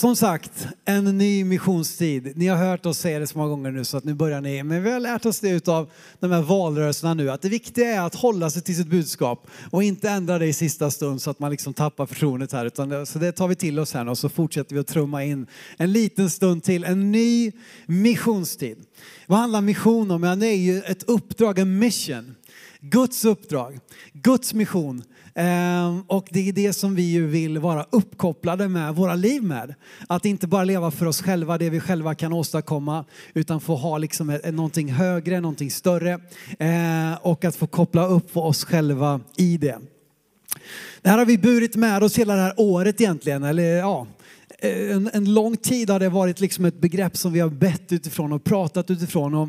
Som sagt, en ny missionstid. Ni har hört oss säga det så många gånger nu så att nu börjar ni. Men vi har lärt oss det av de här valrörelserna nu att det viktiga är att hålla sig till sitt budskap och inte ändra det i sista stund så att man liksom tappar förtroendet här. Utan det, så det tar vi till oss här nu och så fortsätter vi att trumma in en liten stund till. En ny missionstid. Vad handlar mission om? Ja, det är ju ett uppdrag, en mission. Guds uppdrag, Guds mission. Ehm, och det är det som vi ju vill vara uppkopplade med våra liv med. Att inte bara leva för oss själva, det vi själva kan åstadkomma, utan få ha liksom någonting högre, någonting större. Ehm, och att få koppla upp för oss själva i det. Det här har vi burit med oss hela det här året egentligen, eller ja, Eh, en, en, lång tid har det varit liksom ett begrepp som vi har bett utifrån och pratat utifrån. Och,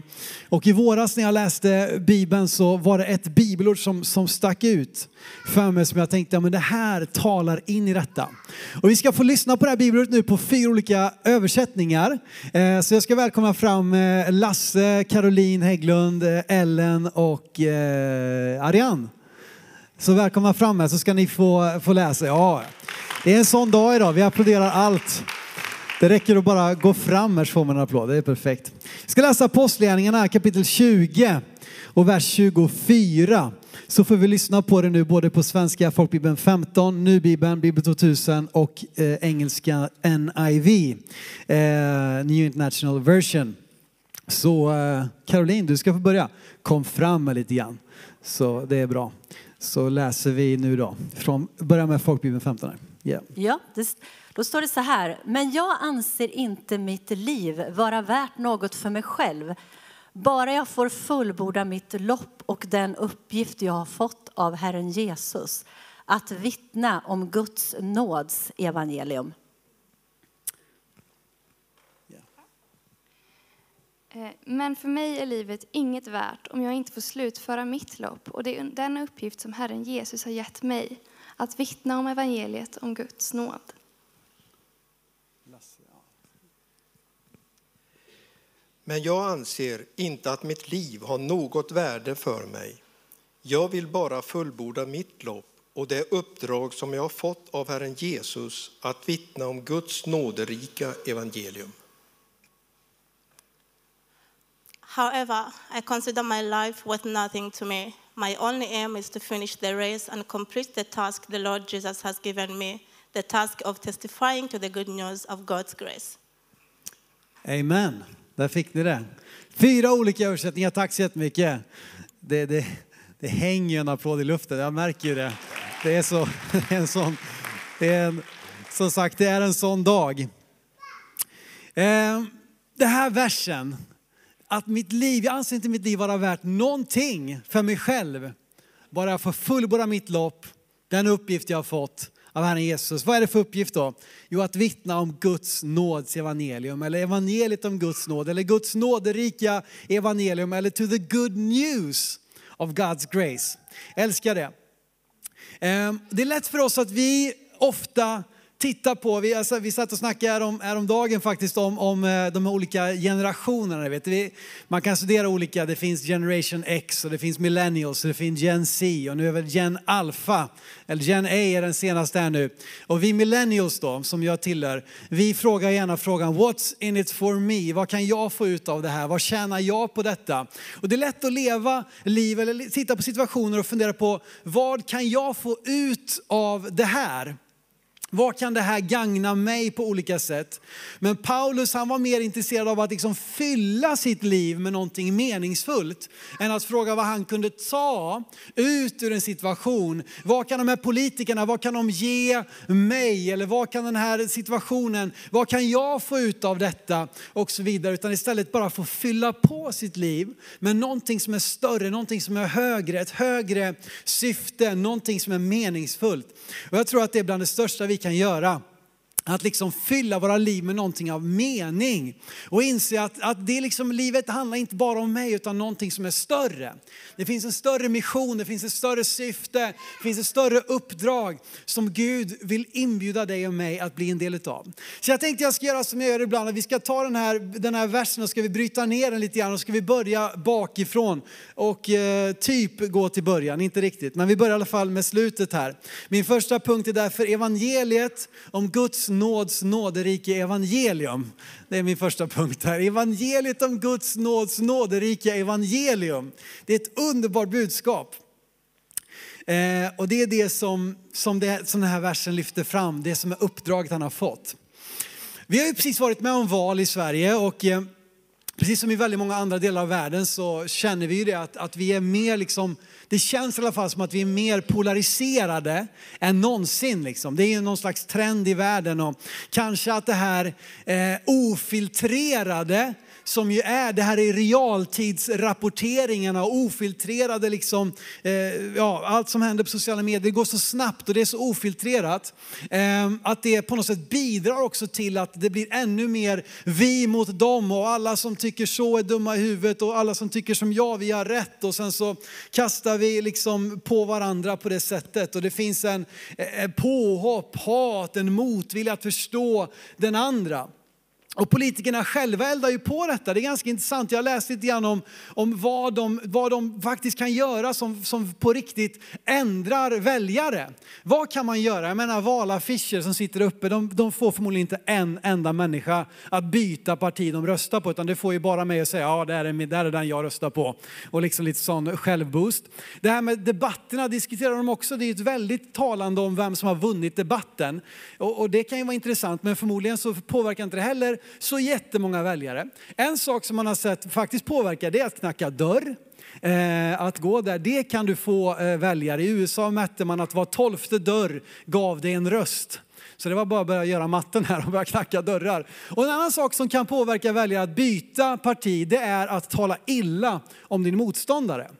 och i våras när jag läste Bibeln så var det ett bibelord som, som stack ut för mig som jag tänkte, ja, men det här talar in i detta. Och vi ska få lyssna på det här bibelordet nu på fyra olika översättningar. Eh, så jag ska välkomna fram eh, Lasse, Caroline Hägglund, eh, Ellen och eh, Ariane. Så välkomna fram här så ska ni få, få läsa. Ja. Det är en sån dag idag, vi applåderar allt. Det räcker att bara gå fram här så får man en applåd, det är perfekt. Vi ska läsa Apostlagärningarna kapitel 20 och vers 24. Så får vi lyssna på det nu både på svenska folkbibeln 15, nybibeln, bibel 2000 och eh, engelska NIV, eh, New International Version. Så eh, Caroline, du ska få börja. Kom fram lite grann. Så det är bra. Så läser vi nu då. Från, börja med folkbibeln 15. Här. Yeah. Ja, det, då står det så här. Men jag anser inte mitt liv vara värt något för mig själv. Bara jag får fullborda mitt lopp och den uppgift jag har fått av Herren Jesus. Att vittna om Guds nåds evangelium. Eh, men för mig är livet inget värt om jag inte får slutföra mitt lopp och det är den uppgift som Herren Jesus har gett mig att vittna om evangeliet om Guds nåd. Men jag anser inte att mitt liv har något värde för mig. Jag vill bara fullborda mitt lopp och det uppdrag som jag har fått av Herren Jesus att vittna om Guds nåderika evangelium. However, I consider my life worth nothing to me My only aim is to finish the race and complete the task the Lord Jesus has given me, the task of testifying to the good news of God's grace. Amen. Där fick ni det. Fyra olika översättningar, tack så jättemycket. Det, det, det hänger en applåd i luften, jag märker ju det. Det är så, en sån, det är en, som sagt, det är en sån dag. Eh, det här versen, att mitt liv, jag anser inte mitt liv vara värt någonting för mig själv. Bara jag får fullborda mitt lopp, den uppgift jag har fått av Herren Jesus. Vad är det för uppgift då? Jo, att vittna om Guds nåds evangelium, eller evangeliet om Guds nåd, eller Guds nåderika evangelium, eller to the good news of God's grace. Jag älskar det. Ehm, det är lätt för oss att vi ofta titta på, vi, alltså, vi satt och snackade härom, häromdagen faktiskt om, om eh, de olika generationerna. Vet vi, man kan studera olika, det finns generation X och det finns millennials och det finns gen Z och nu är väl gen alfa, eller gen A är den senaste här nu. Och vi millennials då, som jag tillhör, vi frågar gärna frågan what's in it for me? Vad kan jag få ut av det här? Vad tjänar jag på detta? Och det är lätt att leva liv eller titta på situationer och fundera på vad kan jag få ut av det här? Vad kan det här gagna mig på olika sätt? Men Paulus han var mer intresserad av att liksom fylla sitt liv med någonting meningsfullt än att fråga vad han kunde ta ut ur en situation. Vad kan de här politikerna, vad kan de ge mig? Eller vad kan den här situationen, vad kan jag få ut av detta? Och så vidare. Utan istället bara få fylla på sitt liv med någonting som är större, någonting som är högre, ett högre syfte, någonting som är meningsfullt. Och jag tror att det är bland det största vi kan göra. Att liksom fylla våra liv med någonting av mening och inse att, att det liksom, livet handlar inte bara om mig utan någonting som är större. Det finns en större mission, det finns ett större syfte, det finns ett större uppdrag som Gud vill inbjuda dig och mig att bli en del av. Så jag tänkte jag ska göra som jag gör ibland, att vi ska ta den här, den här versen och ska vi bryta ner den lite grann och ska vi börja bakifrån och eh, typ gå till början, inte riktigt, men vi börjar i alla fall med slutet här. Min första punkt är därför evangeliet om Guds nåds nåderike evangelium. Det är min första punkt här. Evangeliet om Guds nåds nåderike evangelium. Det är ett underbart budskap. Eh, och det är det som, som, det, som den här versen lyfter fram, det som är uppdraget han har fått. Vi har ju precis varit med om val i Sverige och eh, precis som i väldigt många andra delar av världen så känner vi ju det att, att vi är mer liksom, det känns i alla fall som att vi är mer polariserade än någonsin. Liksom. Det är ju någon slags trend i världen och kanske att det här eh, ofiltrerade som ju är, det här är realtidsrapporteringarna och ofiltrerade liksom, eh, ja, allt som händer på sociala medier, det går så snabbt och det är så ofiltrerat. Eh, att det på något sätt bidrar också till att det blir ännu mer vi mot dem och alla som tycker så är dumma i huvudet och alla som tycker som jag, vi har rätt och sen så kastar vi liksom på varandra på det sättet och det finns en eh, påhopp, hat, en motvilja att förstå den andra. Och politikerna själva eldar ju på detta. Det är ganska intressant. Jag har läst lite grann om, om vad, de, vad de faktiskt kan göra som, som på riktigt ändrar väljare. Vad kan man göra? Jag menar valaffischer som sitter uppe, de, de får förmodligen inte en enda människa att byta parti de röstar på, utan det får ju bara mig att säga ja, det är, det är den jag röstar på. Och liksom lite sån självboost. Det här med debatterna diskuterar de också. Det är ett väldigt talande om vem som har vunnit debatten. Och, och det kan ju vara intressant, men förmodligen så påverkar inte det heller så jättemånga väljare. En sak som man har sett faktiskt påverka det är att knacka dörr. Eh, att gå där, det kan du få eh, väljare. I USA mätte man att var tolfte dörr gav dig en röst. Så det var bara att börja göra matten här och börja knacka dörrar. Och en annan sak som kan påverka väljare att byta parti, det är att tala illa om din motståndare.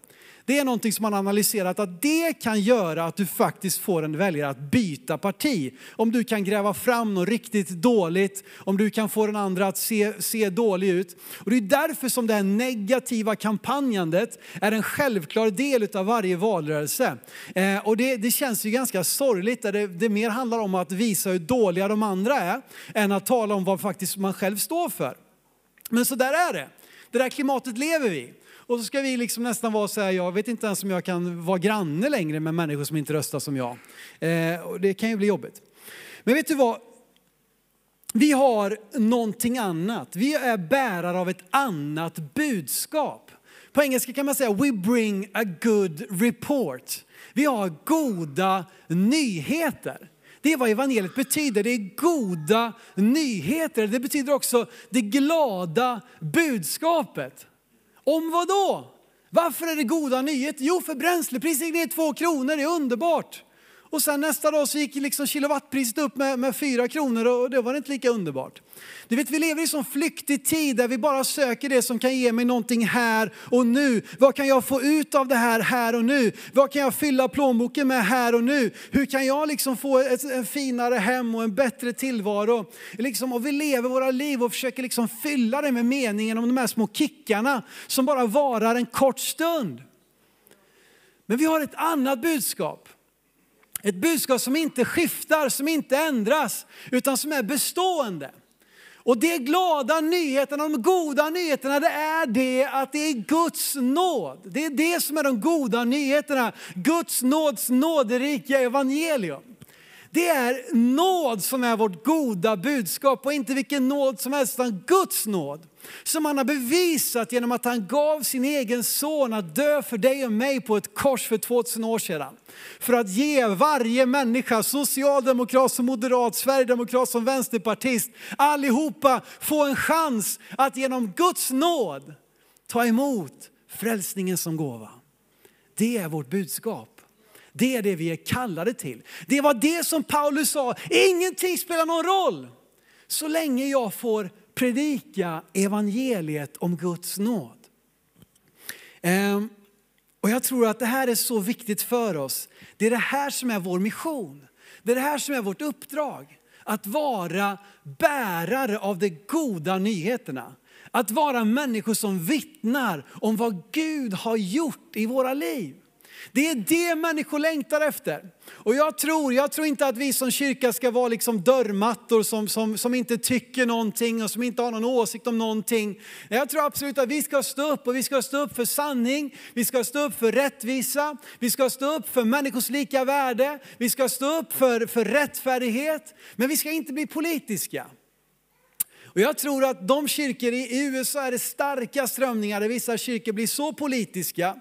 Det är någonting som man analyserat att det kan göra att du faktiskt får en väljare att byta parti. Om du kan gräva fram något riktigt dåligt, om du kan få den andra att se, se dålig ut. Och det är därför som det här negativa kampanjandet är en självklar del av varje valrörelse. Eh, och det, det, känns ju ganska sorgligt där det, det mer handlar om att visa hur dåliga de andra är än att tala om vad faktiskt man själv står för. Men så där är det. Det där klimatet lever vi och så ska vi liksom nästan vara så här, jag vet inte ens om jag kan vara granne längre med människor som inte röstar som jag. Eh, och det kan ju bli jobbigt. Men vet du vad? Vi har någonting annat. Vi är bärare av ett annat budskap. På engelska kan man säga we bring a good report. Vi har goda nyheter. Det är vad evangeliet betyder. Det är goda nyheter. Det betyder också det glada budskapet. Om vad då? Varför är det goda nyheter? Jo, för bränslepriset gick ner två kronor, det är underbart. Och sen nästa dag så gick liksom kilowattpriset upp med, med fyra kronor och det var inte lika underbart. Du vet, vi lever i en sån flyktig tid där vi bara söker det som kan ge mig någonting här och nu. Vad kan jag få ut av det här här och nu? Vad kan jag fylla plånboken med här och nu? Hur kan jag liksom få ett en finare hem och en bättre tillvaro? Liksom, och vi lever våra liv och försöker liksom fylla det med meningen om de här små kickarna som bara varar en kort stund. Men vi har ett annat budskap. Ett budskap som inte skiftar, som inte ändras, utan som är bestående. Och det glada nyheterna, de goda nyheterna, det är det att det är Guds nåd. Det är det som är de goda nyheterna. Guds nåds nåderika evangelium. Det är nåd som är vårt goda budskap och inte vilken nåd som helst utan Guds nåd. Som han har bevisat genom att han gav sin egen son att dö för dig och mig på ett kors för 2000 år sedan. För att ge varje människa, socialdemokrat som moderat, sverigedemokrat som vänsterpartist, allihopa få en chans att genom Guds nåd ta emot frälsningen som gåva. Det är vårt budskap. Det är det vi är kallade till. Det var det som Paulus sa, ingenting spelar någon roll så länge jag får predika evangeliet om Guds nåd. Ehm, och jag tror att det här är så viktigt för oss. Det är det här som är vår mission. Det är det här som är vårt uppdrag. Att vara bärare av de goda nyheterna. Att vara människor som vittnar om vad Gud har gjort i våra liv. Det är det människor längtar efter. Och jag tror, jag tror inte att vi som kyrka ska vara liksom dörrmattor som, som, som inte tycker någonting och som inte har någon åsikt om någonting. Jag tror absolut att vi ska stå upp och vi ska stå upp för sanning, vi ska stå upp för rättvisa, vi ska stå upp för människors lika värde, vi ska stå upp för, för rättfärdighet. Men vi ska inte bli politiska. Och jag tror att de kyrkor i USA är det starka strömningar där vissa kyrkor blir så politiska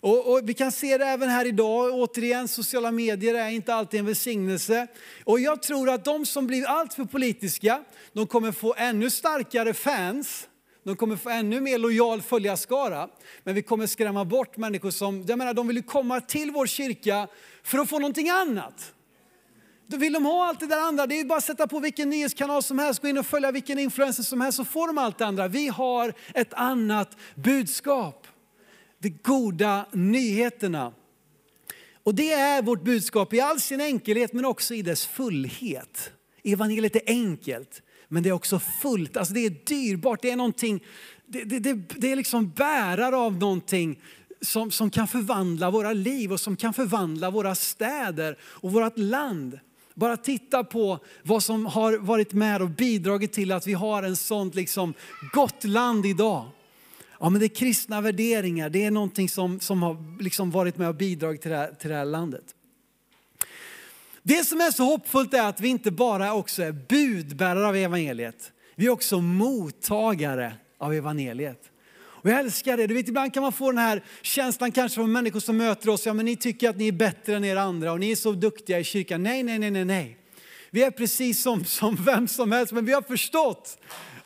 och, och, vi kan se det även här idag, återigen, sociala medier är inte alltid en välsignelse. Och jag tror att de som blir alltför politiska, de kommer få ännu starkare fans, de kommer få ännu mer lojal följarskara. Men vi kommer skrämma bort människor som, jag menar de vill ju komma till vår kyrka för att få någonting annat. Då vill de ha allt det där andra. Det är bara att sätta på vilken nyhetskanal som helst, gå in och följa vilken influencer som helst så får de allt det andra. Vi har ett annat budskap de goda nyheterna. Och det är vårt budskap i all sin enkelhet men också i dess fullhet. Evangeliet är enkelt men det är också fullt, alltså det är dyrbart, det är någonting, det, det, det, det är liksom bärare av någonting som, som kan förvandla våra liv och som kan förvandla våra städer och vårt land. Bara titta på vad som har varit med och bidragit till att vi har en sånt liksom gott land idag. Ja, men det är kristna värderingar, det är någonting som, som har liksom varit med och bidragit till det, här, till det här landet. Det som är så hoppfullt är att vi inte bara också är budbärare av evangeliet, vi är också mottagare av evangeliet. Och jag älskar det. Du vet, ibland kan man få den här känslan kanske från människor som möter oss. Ja, men ni tycker att ni är bättre än er andra och ni är så duktiga i kyrkan. Nej, nej, nej, nej, nej. Vi är precis som, som vem som helst, men vi har förstått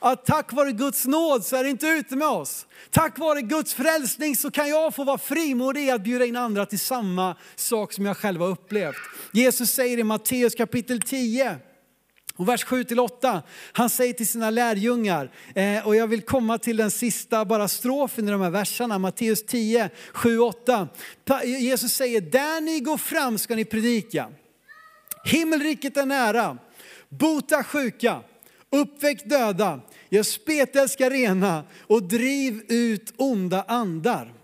att tack vare Guds nåd så är det inte ute med oss. Tack vare Guds frälsning så kan jag få vara frimodig att bjuda in andra till samma sak som jag själv har upplevt. Jesus säger i Matteus kapitel 10, och vers 7-8, han säger till sina lärjungar, eh, och jag vill komma till den sista bara strofen i de här verserna, Matteus 10, 7-8. Jesus säger, där ni går fram ska ni predika. Himmelriket är nära, bota sjuka, uppväck döda, Gör spetälska rena och driv ut onda andar.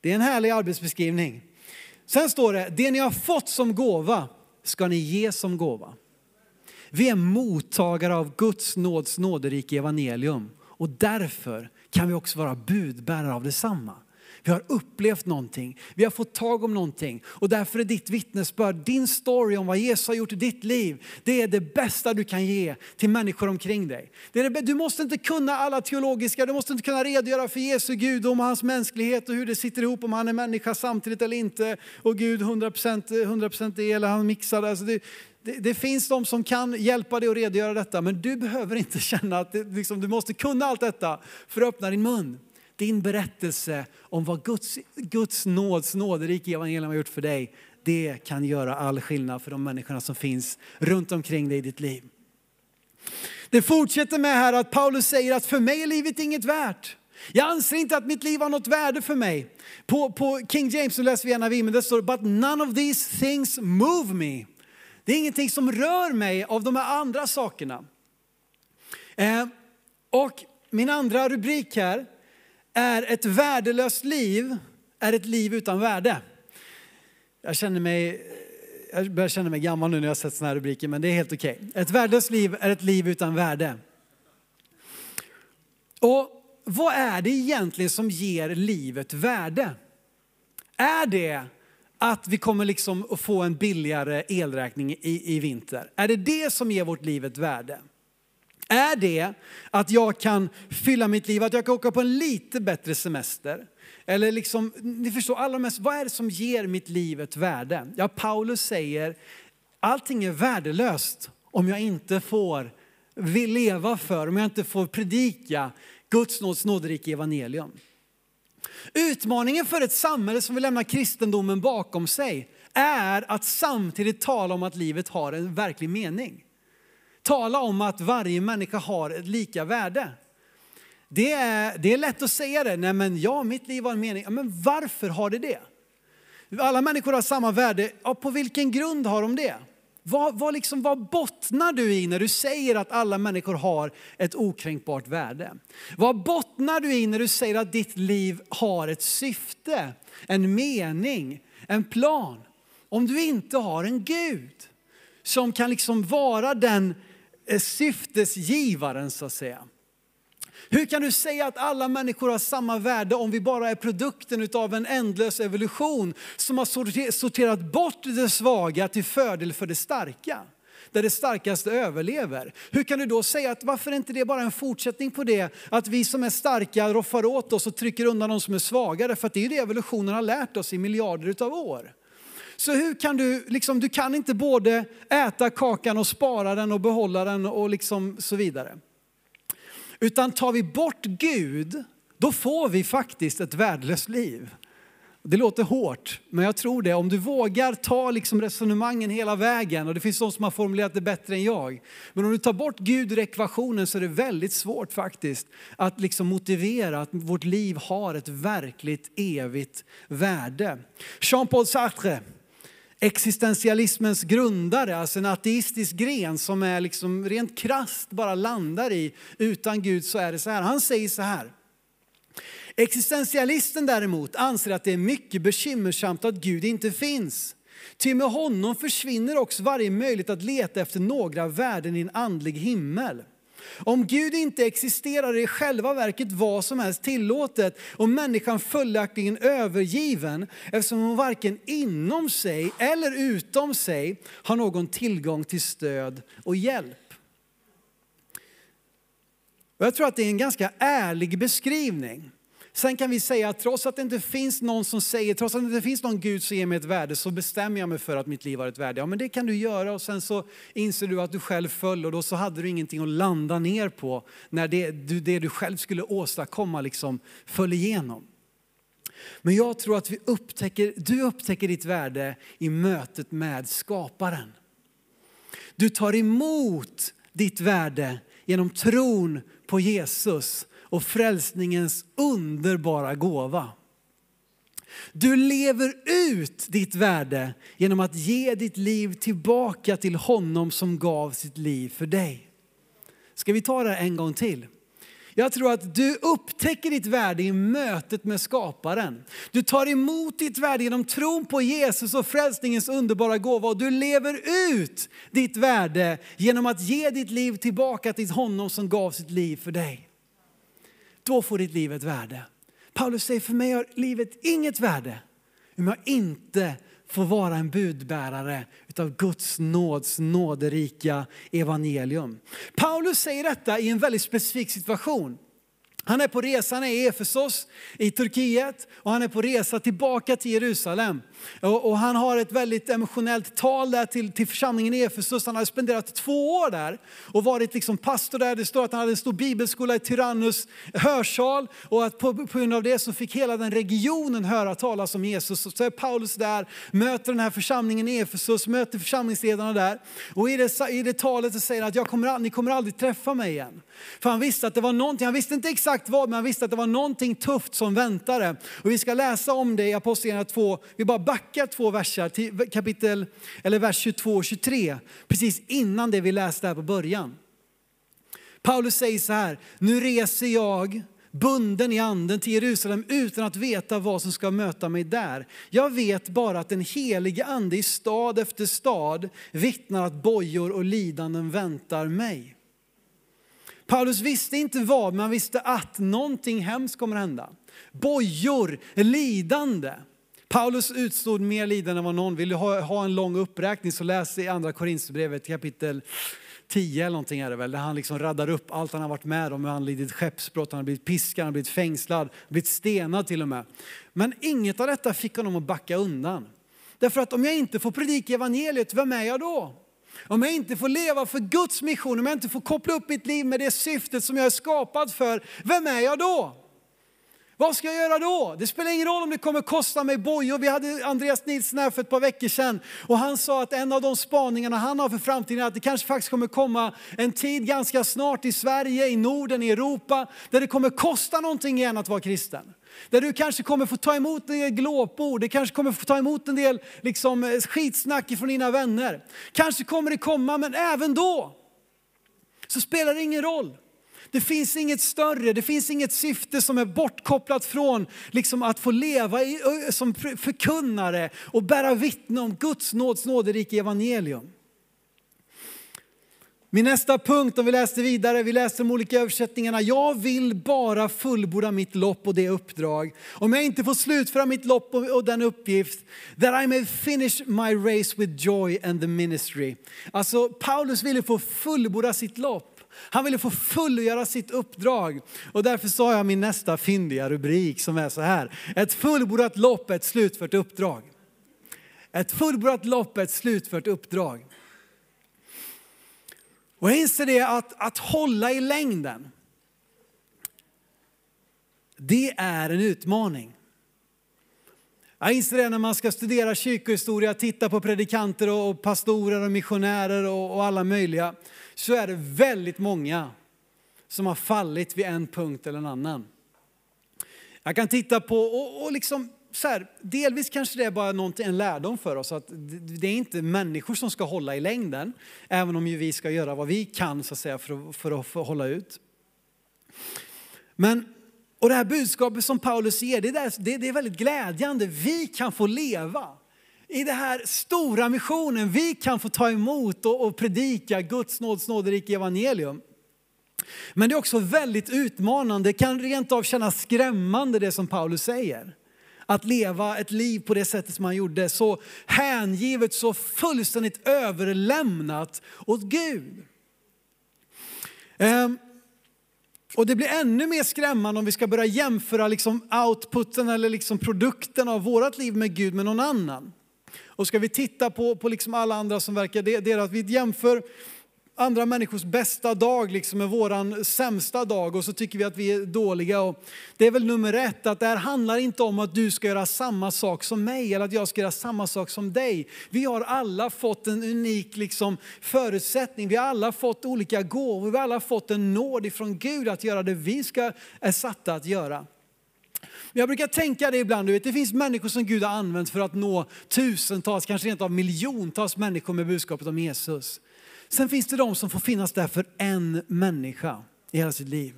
Det är en härlig arbetsbeskrivning. Sen står det, det ni har fått som gåva ska ni ge som gåva. Vi är mottagare av Guds nåds nåderike evangelium och därför kan vi också vara budbärare av detsamma. Vi har upplevt någonting, vi har fått tag om någonting och därför är ditt vittnesbörd, din story om vad Jesus har gjort i ditt liv, det är det bästa du kan ge till människor omkring dig. Det är det, du måste inte kunna alla teologiska, du måste inte kunna redogöra för Jesu gudom och hans mänsklighet och hur det sitter ihop om han är människa samtidigt eller inte och Gud 100%, 100% eh, är eller han mixar. Alltså det, det, det, finns de som kan hjälpa dig att redogöra detta, men du behöver inte känna att det, liksom, du måste kunna allt detta för att öppna din mun din berättelse om vad Guds, Guds nåds nåderike evangelium har gjort för dig, det kan göra all skillnad för de människorna som finns runt omkring dig i ditt liv. Det fortsätter med här att Paulus säger att för mig är livet inget värt. Jag anser inte att mitt liv har något värde för mig. På, på King James så läser vi gärna vi, men det står but none of these things move me. Det är ingenting som rör mig av de här andra sakerna. Eh, och min andra rubrik här, är ett värdelöst liv är ett liv utan värde. Jag känner mig, jag börjar känna mig gammal nu när jag sett sådana här rubriker, men det är helt okej. Okay. Ett värdelöst liv är ett liv utan värde. Och vad är det egentligen som ger livet värde? Är det att vi kommer liksom att få en billigare elräkning i, i vinter? Är det det som ger vårt liv ett värde? Är det att jag kan fylla mitt liv, att jag kan åka på en lite bättre semester? Eller liksom, ni förstår, alla mest, vad är det som ger mitt liv ett värde? Ja, Paulus säger, allting är värdelöst om jag inte får vill leva för, om jag inte får predika Guds nåds nåderike evangelium. Utmaningen för ett samhälle som vill lämna kristendomen bakom sig är att samtidigt tala om att livet har en verklig mening tala om att varje människa har ett lika värde. Det är, det är lätt att säga det, nej men ja, mitt liv har en mening. Men varför har det det? Alla människor har samma värde, ja, på vilken grund har de det? Vad, vad, liksom, vad bottnar du i när du säger att alla människor har ett okränkbart värde? Vad bottnar du i när du säger att ditt liv har ett syfte, en mening, en plan. Om du inte har en Gud som kan liksom vara den syftesgivaren så att säga. Hur kan du säga att alla människor har samma värde om vi bara är produkten av en ändlös evolution som har sorterat bort det svaga till fördel för det starka? Där det starkaste överlever. Hur kan du då säga att varför är inte det bara en fortsättning på det? Att vi som är starka roffar åt oss och trycker undan de som är svagare. För det är ju det evolutionen har lärt oss i miljarder av år. Så hur kan du, liksom, du kan inte både äta kakan och spara den och behålla den och liksom så vidare. Utan tar vi bort Gud, då får vi faktiskt ett värdelöst liv. Det låter hårt, men jag tror det. Om du vågar ta liksom resonemangen hela vägen, och det finns de som har formulerat det bättre än jag. Men om du tar bort Gud ur ekvationen så är det väldigt svårt faktiskt att liksom motivera att vårt liv har ett verkligt evigt värde. Jean-Paul Sartre, existentialismens grundare, alltså en ateistisk gren som är liksom rent krast bara landar i utan Gud så är det så här. Han säger så här. Existentialisten däremot anser att det är mycket bekymmersamt att Gud inte finns. Ty med honom försvinner också varje möjlighet att leta efter några värden i en andlig himmel. Om Gud inte existerar är i själva verket vad som helst tillåtet och människan följaktligen övergiven eftersom hon varken inom sig eller utom sig har någon tillgång till stöd och hjälp. jag tror att det är en ganska ärlig beskrivning. Sen kan vi säga att trots att det inte finns någon som säger, trots att det inte finns någon Gud som ger mig ett värde så bestämmer jag mig för att mitt liv har ett värde. Ja men det kan du göra och sen så inser du att du själv föll och då så hade du ingenting att landa ner på när det, det du själv skulle åstadkomma liksom föll igenom. Men jag tror att vi upptäcker, du upptäcker ditt värde i mötet med skaparen. Du tar emot ditt värde genom tron på Jesus och frälsningens underbara gåva. Du lever ut ditt värde genom att ge ditt liv tillbaka till honom som gav sitt liv för dig. Ska vi ta det en gång till? Jag tror att du upptäcker ditt värde i mötet med skaparen. Du tar emot ditt värde genom tron på Jesus och frälsningens underbara gåva och du lever ut ditt värde genom att ge ditt liv tillbaka till honom som gav sitt liv för dig då får ditt liv ett värde. Paulus säger, för mig har livet inget värde om jag inte får vara en budbärare av Guds nåds nåderika evangelium. Paulus säger detta i en väldigt specifik situation. Han är på resan i Efesos i Turkiet och han är på resa tillbaka till Jerusalem. Och, och, han har ett väldigt emotionellt tal där till, till församlingen i Efesos. Han har spenderat två år där och varit liksom pastor där. Det står att han hade en stor bibelskola i Tyrannus hörsal och att på, på grund av det så fick hela den regionen höra talas om Jesus. Och Så är Paulus där, möter den här församlingen i Efesos, möter församlingsledarna där. Och i det, i det talet så säger han att jag kommer, ni kommer aldrig träffa mig igen. För han visste att det var någonting, han visste inte exakt vad, men han visste att det var någonting tufft som väntade. Och vi ska läsa om det i Apostlagärningarna 2. Vi bara backar två verser till kapitel, eller vers 22 och 23. Precis innan det vi läste här på början. Paulus säger så här, nu reser jag bunden i anden till Jerusalem utan att veta vad som ska möta mig där. Jag vet bara att den helige ande i stad efter stad vittnar att bojor och lidanden väntar mig. Paulus visste inte vad, men han visste att någonting hemskt kommer att hända. Bojor, lidande. Paulus utstod mer lidande än vad någon vill. Ha, ha en lång uppräkning så läs i andra Korinthierbrevet kapitel 10 eller någonting är det väl, där han liksom raddar upp allt han har varit med om. Han har lidit skeppsbrott, han har blivit piskad, han har blivit fängslad, blivit stenad till och med. Men inget av detta fick honom att backa undan. Därför att om jag inte får predika evangeliet, vem är jag då? Om jag inte får leva för Guds mission, om jag inte får koppla upp mitt liv med det syftet som jag är skapad för, vem är jag då? Vad ska jag göra då? Det spelar ingen roll om det kommer kosta mig bojor. Vi hade Andreas Nilsson här för ett par veckor sedan och han sa att en av de spaningarna han har för framtiden är att det kanske faktiskt kommer komma en tid ganska snart i Sverige, i Norden, i Europa där det kommer kosta någonting igen att vara kristen. Där du kanske kommer få ta emot en del glåpord, det kanske kommer få ta emot en del liksom, eh, skitsnack från dina vänner. Kanske kommer det komma, men även då så spelar det ingen roll. Det finns inget större, det finns inget syfte som är bortkopplat från liksom att få leva i, som förkunnare och bära vittne om Guds nåds nåderike evangelium. Min nästa punkt, om vi läser vidare, vi läser de olika översättningarna. Jag vill bara fullborda mitt lopp och det uppdrag. Om jag inte får slutföra mitt lopp och den uppgift, that I may finish my race with joy and the ministry. Alltså Paulus ville få fullborda sitt lopp. Han ville få fullgöra sitt uppdrag. Och därför sa jag min nästa fyndiga rubrik som är så här. Ett fullbordat lopp, ett slutfört uppdrag. Ett fullbordat lopp, ett slutfört uppdrag. Och jag inser det att, att hålla i längden, det är en utmaning. Jag inser det när man ska studera kyrkohistoria, titta på predikanter och pastorer och missionärer och, och alla möjliga, så är det väldigt många som har fallit vid en punkt eller en annan. Jag kan titta på och, och liksom så här, delvis kanske det är bara en lärdom för oss att det är inte människor som ska hålla i längden, även om ju vi ska göra vad vi kan så att säga för att, för att, hålla ut. Men, och det här budskapet som Paulus ger, det är, det, det är väldigt glädjande. Vi kan få leva i den här stora missionen. Vi kan få ta emot och, och predika Guds nåds nåderike evangelium. Men det är också väldigt utmanande, det kan rent av kännas skrämmande det som Paulus säger att leva ett liv på det sättet som han gjorde. Så hängivet, så fullständigt överlämnat åt Gud. Ehm, och det blir ännu mer skrämmande om vi ska börja jämföra liksom outputen eller liksom produkten av vårt liv med Gud med någon annan. Och ska vi titta på, på liksom alla andra som verkar, det, det är att vi jämför andra människors bästa dag liksom är våran sämsta dag och så tycker vi att vi är dåliga. Och det är väl nummer ett, att det här handlar inte om att du ska göra samma sak som mig eller att jag ska göra samma sak som dig. Vi har alla fått en unik liksom, förutsättning, vi har alla fått olika gåvor, vi har alla fått en nåd ifrån Gud att göra det vi ska, är satta att göra. Jag brukar tänka det ibland, du vet, det finns människor som Gud har använt för att nå tusentals, kanske rent av miljontals människor med budskapet om Jesus. Sen finns det de som får finnas där för en människa i hela sitt liv.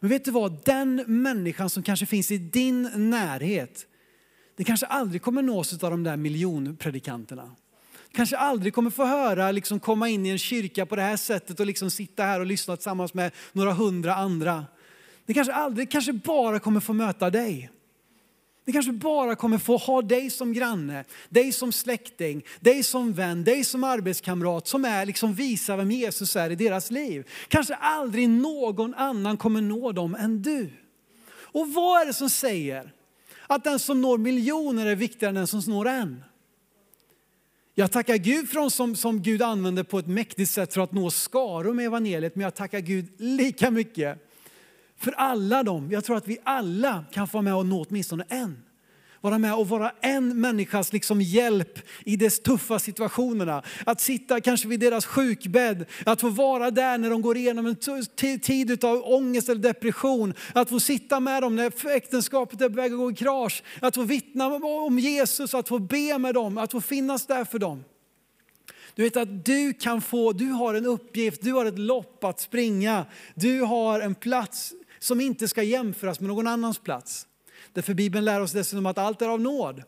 Men vet du vad, den människan som kanske finns i din närhet, det kanske aldrig kommer nås av de där miljonpredikanterna. Kanske aldrig kommer få höra liksom komma in i en kyrka på det här sättet och liksom sitta här och lyssna tillsammans med några hundra andra. Det kanske aldrig, kanske bara kommer få möta dig. Vi kanske bara kommer få ha dig som granne, dig som släkting, dig som vän, dig som arbetskamrat som är liksom visar vem Jesus är i deras liv. Kanske aldrig någon annan kommer nå dem än du. Och vad är det som säger att den som når miljoner är viktigare än den som når en? Jag tackar Gud för de som, som Gud använder på ett mäktigt sätt för att nå skaror med evangeliet, men jag tackar Gud lika mycket för alla dem. Jag tror att vi alla kan få vara med och nå åtminstone en. Vara med och vara en människas liksom hjälp i dess tuffa situationerna. Att sitta kanske vid deras sjukbädd, att få vara där när de går igenom en tid av ångest eller depression. Att få sitta med dem när äktenskapet är på väg att gå i krasch. Att få vittna om Jesus, att få be med dem, att få finnas där för dem. Du vet att du kan få, du har en uppgift, du har ett lopp att springa. Du har en plats som inte ska jämföras med någon annans plats. Därför Bibeln lär oss dessutom att allt är av nåd.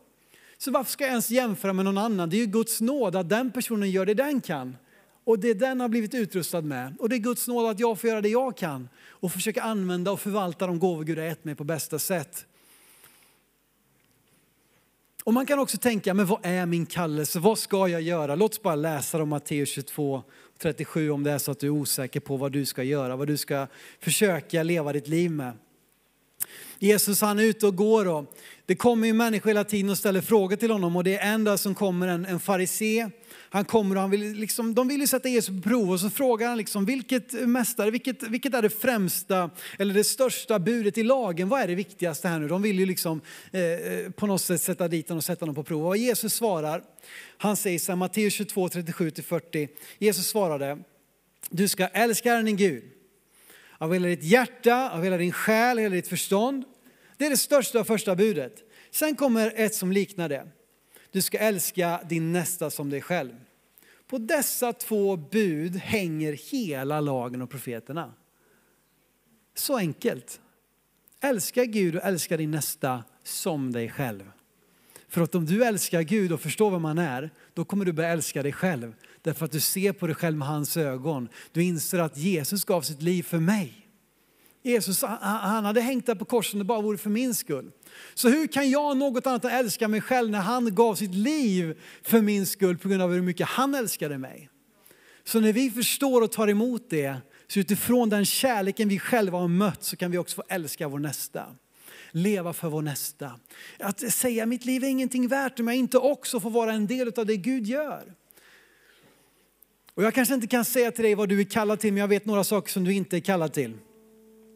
Så varför ska jag ens jämföra med någon annan? Det är ju Guds nåd att den personen gör det den kan. Och det den har blivit utrustad med. Och det är Guds nåd att jag får göra det jag kan. Och försöka använda och förvalta de gåvor Gud har gett mig på bästa sätt. Och man kan också tänka, men vad är min kallelse? Vad ska jag göra? Låt oss bara läsa om Matteus 22, 37 om det är så att du är osäker på vad du ska göra, vad du ska försöka leva ditt liv med. Jesus han är ute och går och det kommer ju människor hela tiden och ställer frågor till honom och det är en dag som kommer en, en farisé. Han kommer och han vill liksom, de vill ju sätta Jesus på prov och så frågar han liksom vilket mästare, vilket, vilket är det främsta eller det största budet i lagen? Vad är det viktigaste här nu? De vill ju liksom eh, eh på något sätt sätta dit honom och sätta honom på prov. Och Jesus svarar, han säger så här, Matteus 22, 37-40. Jesus svarade, du ska älska Herren din Gud av hela ditt hjärta, av hela din själ, hela ditt förstånd. Det är det största och första budet. Sen kommer ett som liknar det. Du ska älska din nästa som dig själv. På dessa två bud hänger hela lagen och profeterna. Så enkelt. Älska Gud och älska din nästa som dig själv. För att om du älskar Gud och förstår vem han är, då kommer du börja älska dig själv. Därför att du ser på dig själv med hans ögon. Du inser att Jesus gav sitt liv för mig. Jesus han hade hängt där på korset om det bara vore för min skull. Så hur kan jag något annat än älska mig själv när han gav sitt liv för min skull på grund av hur mycket han älskade mig? Så när vi förstår och tar emot det, så utifrån den kärleken vi själva har mött så kan vi också få älska vår nästa. Leva för vår nästa. Att säga mitt liv är ingenting värt om jag inte också får vara en del av det Gud gör. Och jag kanske inte kan säga till dig vad du är kallad till, men jag vet några saker som du inte är kallad till.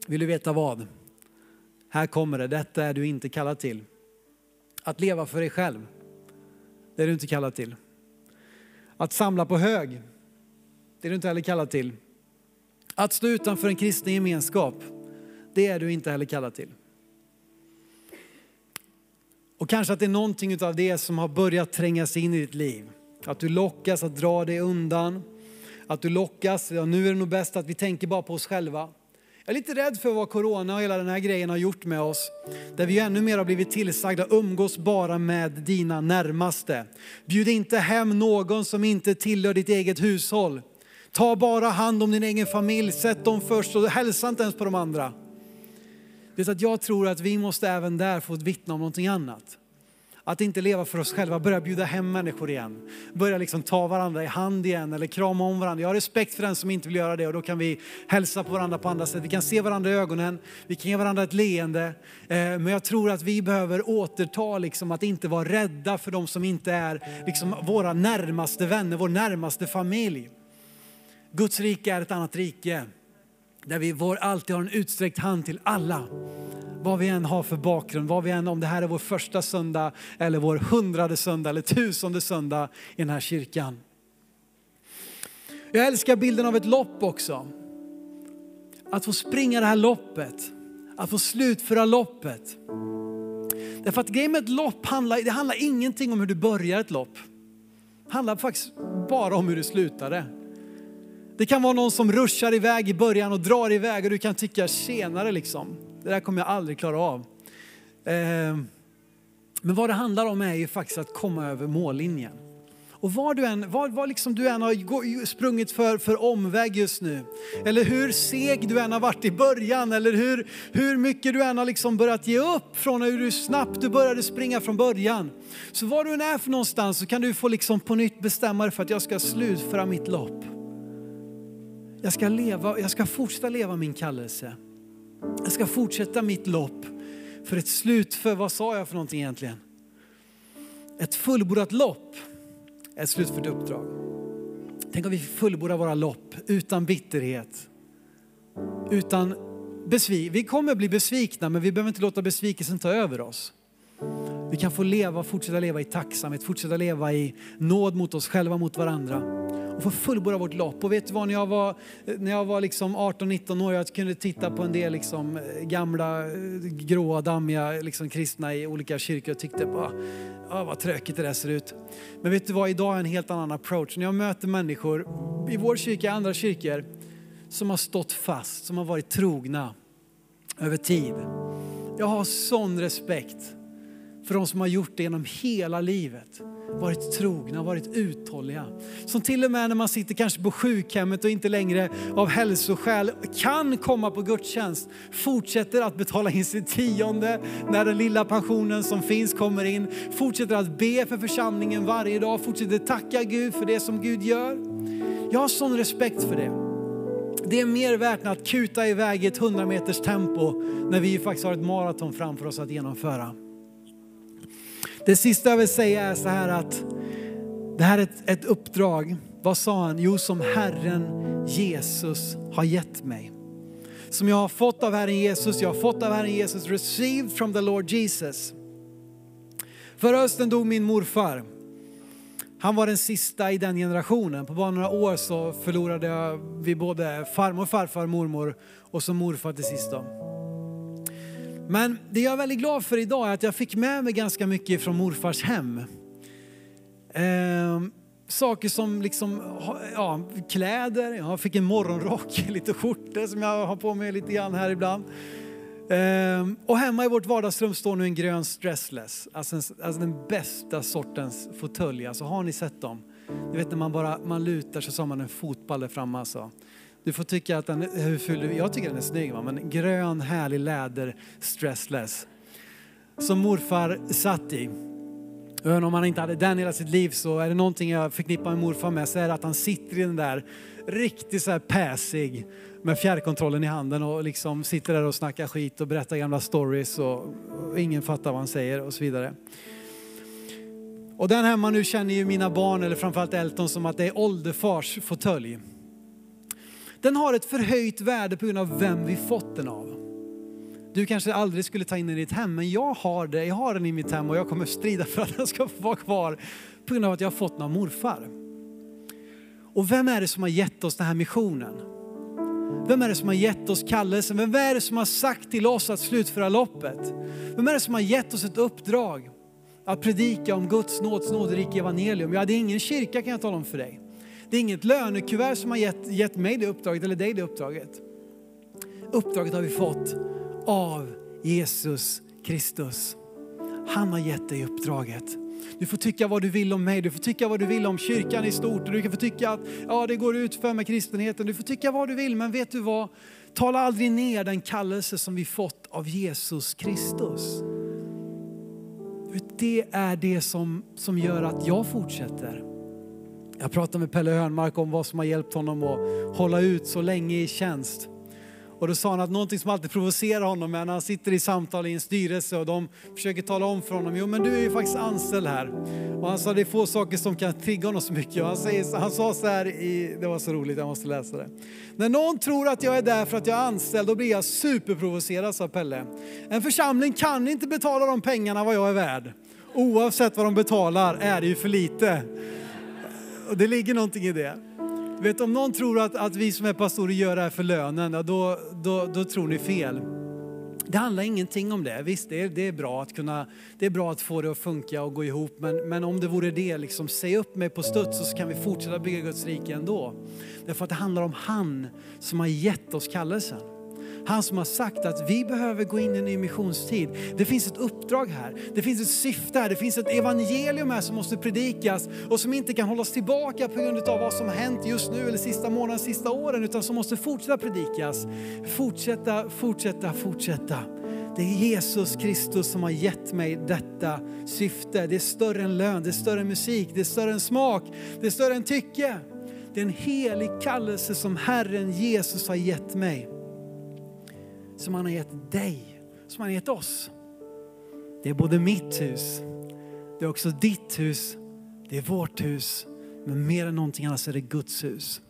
Vill du veta vad? Här kommer det, detta är du inte kallad till. Att leva för dig själv, det är du inte kallad till. Att samla på hög, det är du inte heller kallad till. Att stå utanför en kristen gemenskap, det är du inte heller kallad till. Och kanske att det är någonting av det som har börjat tränga sig in i ditt liv. Att du lockas att dra dig undan. Att du lockas, ja, nu är det nog bäst att vi tänker bara på oss själva. Jag är lite rädd för vad corona och hela den här grejen har gjort med oss. Där vi ännu mer har blivit tillsagda, umgås bara med dina närmaste. Bjud inte hem någon som inte tillhör ditt eget hushåll. Ta bara hand om din egen familj, sätt dem först och hälsa inte ens på de andra. Det att jag tror att vi måste även där få vittna om någonting annat. Att inte leva för oss själva, börja bjuda hem människor igen. Börja liksom ta varandra i hand igen eller krama om varandra. Jag har respekt för den som inte vill göra det och då kan vi hälsa på varandra på andra sätt. Vi kan se varandra i ögonen, vi kan ge varandra ett leende. Eh, men jag tror att vi behöver återta liksom att inte vara rädda för de som inte är liksom våra närmaste vänner, vår närmaste familj. Guds rike är ett annat rike där vi alltid har en utsträckt hand till alla vad vi än har för bakgrund, vad vi än, om det här är vår första söndag eller vår hundrade söndag eller tusende söndag i den här kyrkan. Jag älskar bilden av ett lopp också. Att få springa det här loppet, att få slutföra loppet. Därför att grejen med ett lopp handlar, det handlar ingenting om hur du börjar ett lopp. Det handlar faktiskt bara om hur du slutar det. Det kan vara någon som ruschar iväg i början och drar iväg och du kan tycka senare liksom, det där kommer jag aldrig klara av. Eh, men vad det handlar om är ju faktiskt att komma över mållinjen. Och var du än, var, var liksom du än har sprungit för, för omväg just nu, eller hur seg du än har varit i början, eller hur, hur mycket du än har liksom börjat ge upp från hur snabbt du började springa från början. Så var du än är för någonstans så kan du få liksom på nytt bestämma dig för att jag ska slutföra mitt lopp. Jag ska, leva, jag ska fortsätta leva min kallelse. Jag ska fortsätta mitt lopp för ett slut för, vad sa jag för någonting egentligen? Ett fullbordat lopp är ett slutfört uppdrag. Tänk om vi fullbordar våra lopp utan bitterhet, utan besvik. Vi kommer bli besvikna men vi behöver inte låta besvikelsen ta över oss. Vi kan få leva, fortsätta leva i tacksamhet, fortsätta leva i nåd mot oss själva, mot varandra och få fullborda vårt lopp. Och vet du vad, när jag var, när jag var liksom 18-19 år, jag kunde titta på en del liksom eh, gamla eh, gråa, dammiga liksom kristna i olika kyrkor och tyckte bara, ah, vad tråkigt det där ser ut. Men vet du vad, idag är en helt annan approach. När jag möter människor i vår kyrka, i andra kyrkor, som har stått fast, som har varit trogna över tid. Jag har sån respekt för de som har gjort det genom hela livet varit trogna, varit uthålliga. Som till och med när man sitter kanske på sjukhemmet och inte längre av hälsoskäl kan komma på gudstjänst, fortsätter att betala in sitt tionde när den lilla pensionen som finns kommer in, fortsätter att be för församlingen varje dag, fortsätter tacka Gud för det som Gud gör. Jag har sån respekt för det. Det är mer värt än att kuta iväg i ett 100 meters tempo när vi faktiskt har ett maraton framför oss att genomföra. Det sista jag vill säga är så här att det här är ett, ett uppdrag. Vad sa han? Jo, som Herren Jesus har gett mig. Som jag har fått av Herren Jesus, jag har fått av Herren Jesus, received from the Lord Jesus. Förra hösten dog min morfar. Han var den sista i den generationen. På bara några år så förlorade vi både farmor, farfar, mormor och så morfar till sist. Då. Men det jag är väldigt glad för idag är att jag fick med mig ganska mycket från morfars hem. Ehm, saker som liksom, ja, kläder, jag fick en morgonrock, lite skjortor som jag har på mig lite grann här ibland. Ehm, och hemma i vårt vardagsrum står nu en grön stressless, alltså, en, alltså den bästa sortens fåtölj. Alltså har ni sett dem? Ni vet när man bara man lutar så har man en fotboll där framme alltså. Du får tycka att den är hur ful Jag tycker den är snygg va? men grön härlig läder stressless. Som morfar satt i. Även om han inte hade den hela sitt liv så är det någonting jag förknippar med morfar med så är det att han sitter i den där riktigt så här päsig med fjärrkontrollen i handen och liksom sitter där och snackar skit och berättar gamla stories och, och ingen fattar vad han säger och så vidare. Och den hemma nu känner ju mina barn, eller framförallt Elton, som att det är ålderfars fåtölj. Den har ett förhöjt värde på grund av vem vi fått den av. Du kanske aldrig skulle ta in den i ditt hem, men jag har det. Jag har den i mitt hem och jag kommer strida för att den ska få vara kvar på grund av att jag har fått den av morfar. Och vem är det som har gett oss den här missionen? Vem är det som har gett oss kallelsen? Vem är det som har sagt till oss att slutföra loppet? Vem är det som har gett oss ett uppdrag att predika om Guds nåds nåderika evangelium? Ja, det är ingen kyrka kan jag tala om för dig. Det är inget lönekuvert som har gett, gett mig det uppdraget eller dig det uppdraget. Uppdraget har vi fått av Jesus Kristus. Han har gett dig uppdraget. Du får tycka vad du vill om mig, du får tycka vad du vill om kyrkan i stort. Du kan få tycka att ja, det går ut för med kristenheten. Du får tycka vad du vill, men vet du vad? Tala aldrig ner den kallelse som vi fått av Jesus Kristus. Det är det som, som gör att jag fortsätter. Jag pratade med Pelle Hörnmark om vad som har hjälpt honom att hålla ut så länge i tjänst. Och då sa han att någonting som alltid provocerar honom är när han sitter i samtal i en styrelse och de försöker tala om för honom, jo men du är ju faktiskt anställd här. Och han sa det är få saker som kan trigga honom så mycket. Och han, säger, han sa så här, i, det var så roligt, jag måste läsa det. När någon tror att jag är där för att jag är anställd, då blir jag superprovocerad, sa Pelle. En församling kan inte betala de pengarna vad jag är värd. Oavsett vad de betalar är det ju för lite. Och det ligger någonting i det. Vet, om någon tror att, att vi som är pastorer gör det här för lönen, då, då, då tror ni fel. Det handlar ingenting om det. Visst, det är, det är, bra att kunna, det är bra att få det att funka och gå ihop. Men, men om det vore det, liksom, säg upp mig på studs så kan vi fortsätta bygga Guds rike ändå. Därför att det handlar om han som har gett oss kallelsen. Han som har sagt att vi behöver gå in i en ny missionstid. Det finns ett uppdrag här, det finns ett syfte här, det finns ett evangelium här som måste predikas och som inte kan hållas tillbaka på grund av vad som har hänt just nu eller sista månaden, sista åren utan som måste fortsätta predikas. Fortsätta, fortsätta, fortsätta. Det är Jesus Kristus som har gett mig detta syfte. Det är större än lön, det är större än musik, det är större än smak, det är större än tycke. Det är en helig kallelse som Herren Jesus har gett mig som han har gett dig, som han har gett oss. Det är både mitt hus, det är också ditt hus, det är vårt hus. Men mer än någonting annat så är det Guds hus.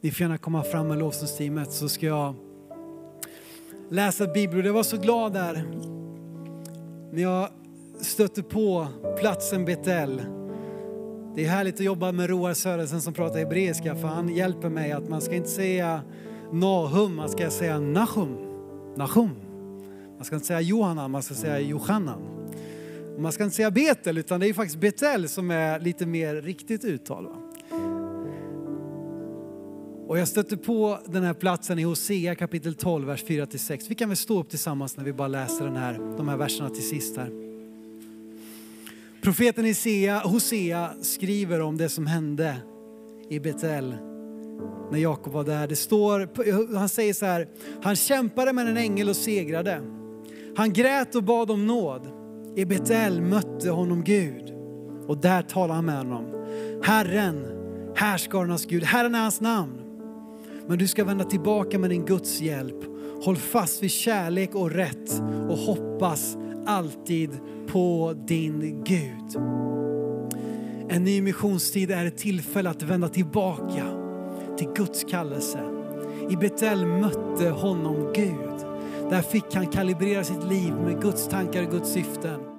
Ni får gärna komma fram med lovsångsteamet så ska jag läsa Bibeln. Jag var så glad där när jag stötte på platsen Betel. Det är härligt att jobba med Roar Sörensen som pratar hebreiska för han hjälper mig att man ska inte säga Nahum, man ska säga Nahum. Nahum. Man ska inte säga Johanna, man ska säga Johannan. Man ska inte säga Betel, utan det är faktiskt Betel som är lite mer riktigt uttal. Va? Och jag stötte på den här platsen i Hosea kapitel 12, vers 4-6. Vi kan väl stå upp tillsammans när vi bara läser den här, de här verserna till sist här. Profeten Hosea, Hosea skriver om det som hände i Betel när Jakob var där. Det står, han säger så här, han kämpade med en ängel och segrade. Han grät och bad om nåd. I Betel mötte honom Gud och där talade han med honom. Herren, härskarnas Gud, Herren är hans namn. Men du ska vända tillbaka med din Guds hjälp. Håll fast vid kärlek och rätt och hoppas alltid på din Gud. En ny missionstid är ett tillfälle att vända tillbaka till Guds kallelse. I Betel mötte honom Gud. Där fick han kalibrera sitt liv med Guds tankar och Guds syften.